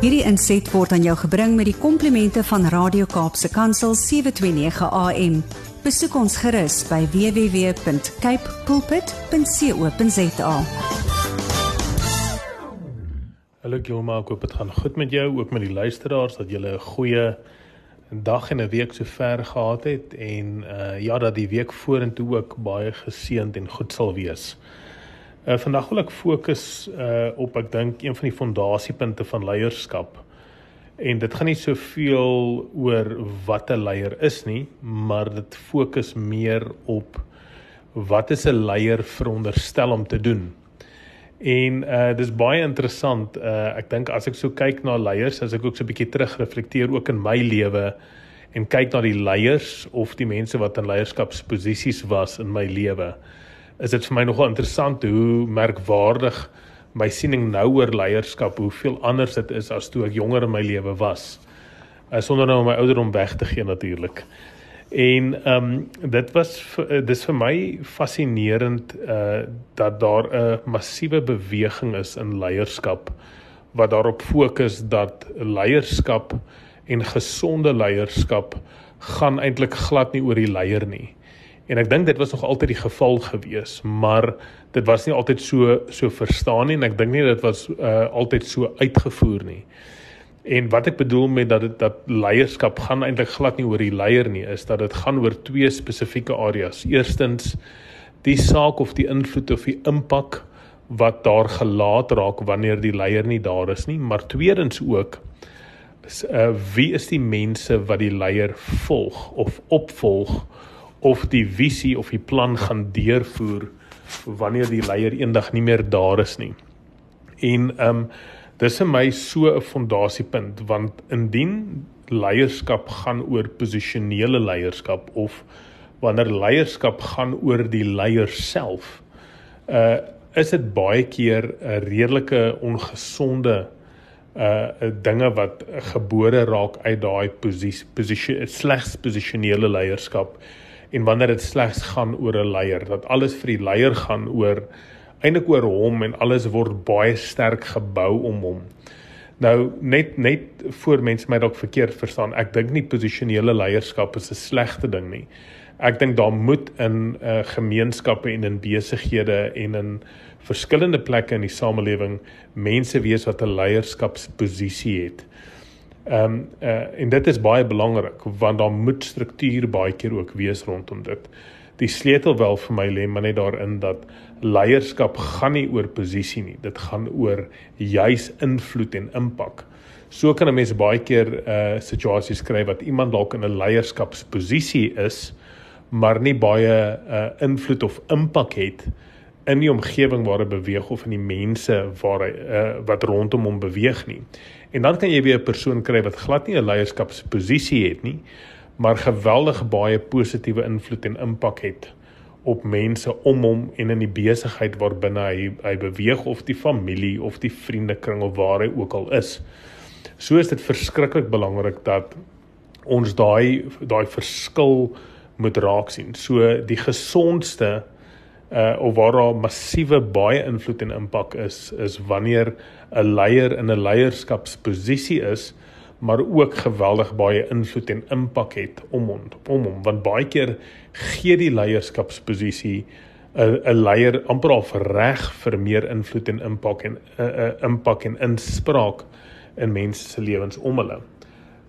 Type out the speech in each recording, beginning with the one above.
Hierdie inset word aan jou gebring met die komplimente van Radio Kaapse Kansel 729 AM. Besoek ons gerus by www.cape pulpit.co.za. Hallo Gilma, ek hoop dit gaan goed met jou, ook met die luisteraars dat julle 'n goeie dag en 'n week sover gehad het en uh ja dat die week vorentoe ook baie geseënd en goed sal wees. Vandag wil ek fokus uh op ek dink een van die fondasiepunte van leierskap. En dit gaan nie soveel oor wat 'n leier is nie, maar dit fokus meer op wat is 'n leier veronderstel om te doen. En uh dis baie interessant. Uh ek dink as ek so kyk na leiers, as ek ook so 'n bietjie terugreflekteer ook in my lewe en kyk na die leiers of die mense wat in leierskapsposisies was in my lewe is dit vir my nogal interessant hoe merkwaardig my siening nou oor leierskap, hoeveel anders dit is as toe ek jonger in my lewe was. Uh, sonder nou my ouderdom weg te gee natuurlik. En ehm um, dit was uh, dis vir my fascinerend uh dat daar 'n massiewe beweging is in leierskap wat daarop fokus dat leierskap en gesonde leierskap gaan eintlik glad nie oor die leier nie. En ek dink dit was nog altyd die geval gewees, maar dit was nie altyd so so verstaan nie en ek dink nie dit was uh, altyd so uitgevoer nie. En wat ek bedoel met dat dit dat leierskap gaan eintlik glad nie oor die leier nie, is dat dit gaan oor twee spesifieke areas. Eerstens die saak of die invloed of die impak wat daar gelaat raak wanneer die leier nie daar is nie, maar tweedens ook is uh, wie is die mense wat die leier volg of opvolg? Of die visie of die plan gaan deurvoer wanneer die leier eendag nie meer daar is nie. En ehm um, dis vir my so 'n fondasiepunt want indien leierskap gaan oor posisionele leierskap of wanneer leierskap gaan oor die leier self uh is dit baie keer 'n redelike ongesonde uh dinge wat gebore raak uit daai posisie posisie slegs posisionele leierskap en wanneer dit slegs gaan oor 'n leier dat alles vir die leier gaan oor eintlik oor hom en alles word baie sterk gebou om hom. Nou net net voor mense my dalk verkeerd verstaan, ek dink nie posisionele leierskap is 'n slegte ding nie. Ek dink daar moet in uh, gemeenskappe en in besighede en in verskillende plekke in die samelewing mense wees wat 'n leierskapsposisie het. Ehm um, uh, en dit is baie belangrik want daar moet struktuur baie keer ook wees rondom dit. Die sleutel wel vir my lê maar net daarin dat leierskap gaan nie oor posisie nie. Dit gaan oor juis invloed en impak. So kan 'n mens baie keer 'n uh, eh, situasie skryf wat iemand dalk in 'n leierskapsposisie is maar nie baie uh, invloed of impak het in die omgewing waar hy beweeg of in die mense waar hy uh, wat rondom hom beweeg nie. En dan kan jy weer 'n persoon kry wat glad nie 'n leierskapsposisie het nie, maar geweldig baie positiewe invloed en impak het op mense om hom en in die besigheid waarbinne hy hy beweeg of die familie of die vriendekring of waar hy ook al is. So is dit verskriklik belangrik dat ons daai daai verskil moet raak sien. So die gesondste uh of waar daar massiewe baie invloed en impak is is wanneer 'n leier in 'n leierskapsposisie is maar ook geweldig baie invloed en impak het om hom om hom want baie keer gee die leierskapsposisie 'n 'n leier amper al reg vir meer invloed en impak en 'n uh, uh, impak en inspraak in mense se lewens om hulle.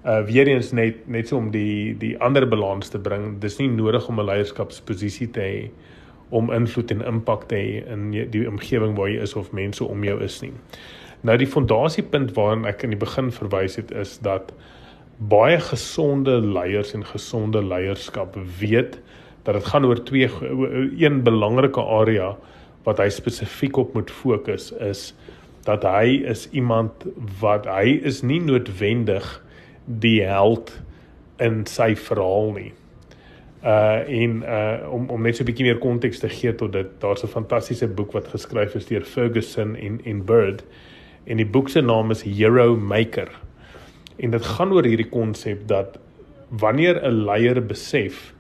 Uh weer eens net net so om die die ander balans te bring. Dis nie nodig om 'n leierskapsposisie te hê om invloed en impak te hê in die omgewing waar jy is of mense om jou is nie. Nou die fondasiepunt waarna ek in die begin verwys het is dat baie gesonde leiers en gesonde leierskap weet dat dit gaan oor twee een belangrike area wat hy spesifiek op moet fokus is dat hy is iemand wat hy is nie noodwendig die held in sy verhaal nie uh en uh om om net so 'n bietjie meer konteks te gee tot dit daar's 'n fantastiese boek wat geskryf is deur Ferguson en en Bird en die boek se naam is Hero Maker. En dit gaan oor hierdie konsep dat wanneer 'n leier besef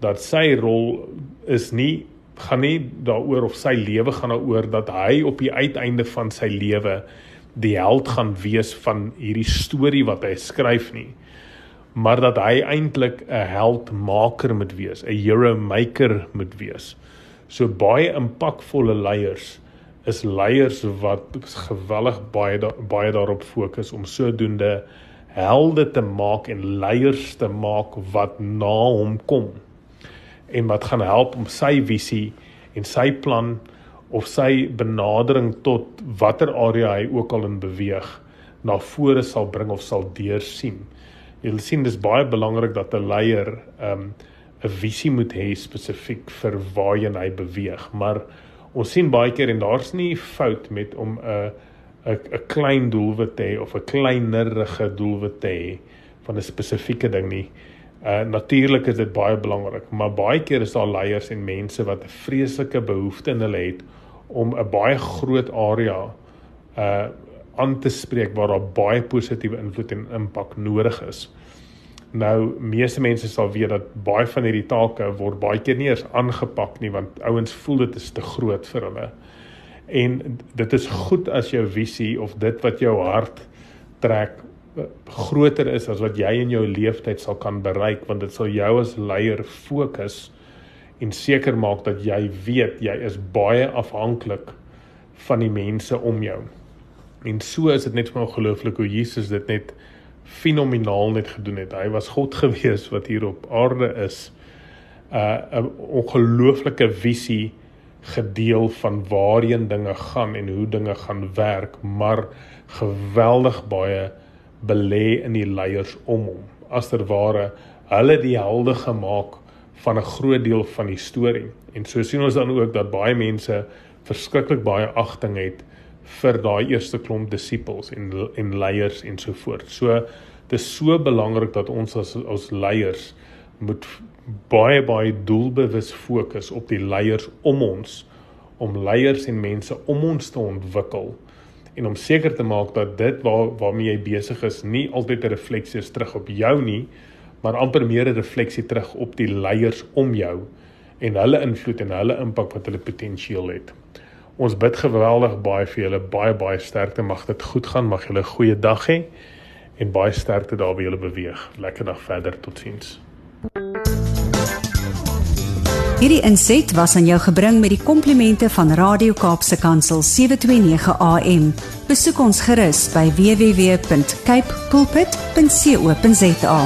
dat sy rol is nie gaan nie daaroor of sy lewe gaan daaroor dat hy op die uiteinde van sy lewe die held gaan wees van hierdie storie wat hy skryf nie maar dat hy eintlik 'n heldmaker moet wees, 'n hero maker moet wees. So baie impakvolle leiers is leiers wat geweldig baie da, baie daarop fokus om sodoende helde te maak en leiers te maak wat na hom kom en wat gaan help om sy visie en sy plan of sy benadering tot watter area hy ook al in beweeg na vore sal bring of sal deursien. Jy sien dis baie belangrik dat 'n leier um 'n visie moet hê spesifiek vir waarheen hy beweeg, maar ons sien baie keer en daar's nie fout met om 'n 'n 'n klein doelwit te hê of 'n kleinerige doelwit te hê van 'n spesifieke ding nie. Uh natuurlik is dit baie belangrik, maar baie keer is daar leiers en mense wat 'n vreeslike behoefte in hulle het om 'n baie groot area uh aan te spreek waar daar baie positiewe invloed en impak nodig is. Nou meeste mense sal weet dat baie van hierdie take word baie keer nie eens aangepak nie want ouens voel dit is te groot vir hulle. En dit is goed as jou visie of dit wat jou hart trek groter is as wat jy in jou lewenstyd sal kan bereik want dit sal jou as leier fokus en seker maak dat jy weet jy is baie afhanklik van die mense om jou. En so is dit net vir my ongelooflik hoe Jesus dit net fenomenaal net gedoen het. Hy was God gewees wat hier op aarde is. Uh 'n ongelooflike visie gedeel van waarheen dinge gaan en hoe dinge gaan werk, maar geweldig baie belê in die leiers om hom. Asterware hulle die helde gemaak van 'n groot deel van die storie. En so sien ons dan ook dat baie mense verskriklik baie agting het vir daai eerste klomp disippels en en leiers en so voort. So dis so belangrik dat ons as as leiers moet baie baie doelbewus fokus op die leiers om ons om leiers en mense om ons te ontwikkel en om seker te maak dat dit waar waarmee jy besig is nie altyd 'n refleksie is terug op jou nie maar amper meer 'n refleksie terug op die leiers om jou en hulle invloed en hulle impak wat hulle potensieel het. Ons bid geweldig baie vir julle, baie baie sterkte. Mag dit goed gaan. Mag julle 'n goeie dag hê en baie sterkte daar by julle beweeg. Lekker dag verder. Totsiens. Hierdie inset was aan jou gebring met die komplimente van Radio Kaapse Kansel 729 AM. Besoek ons gerus by www.cape pulpit.co.za.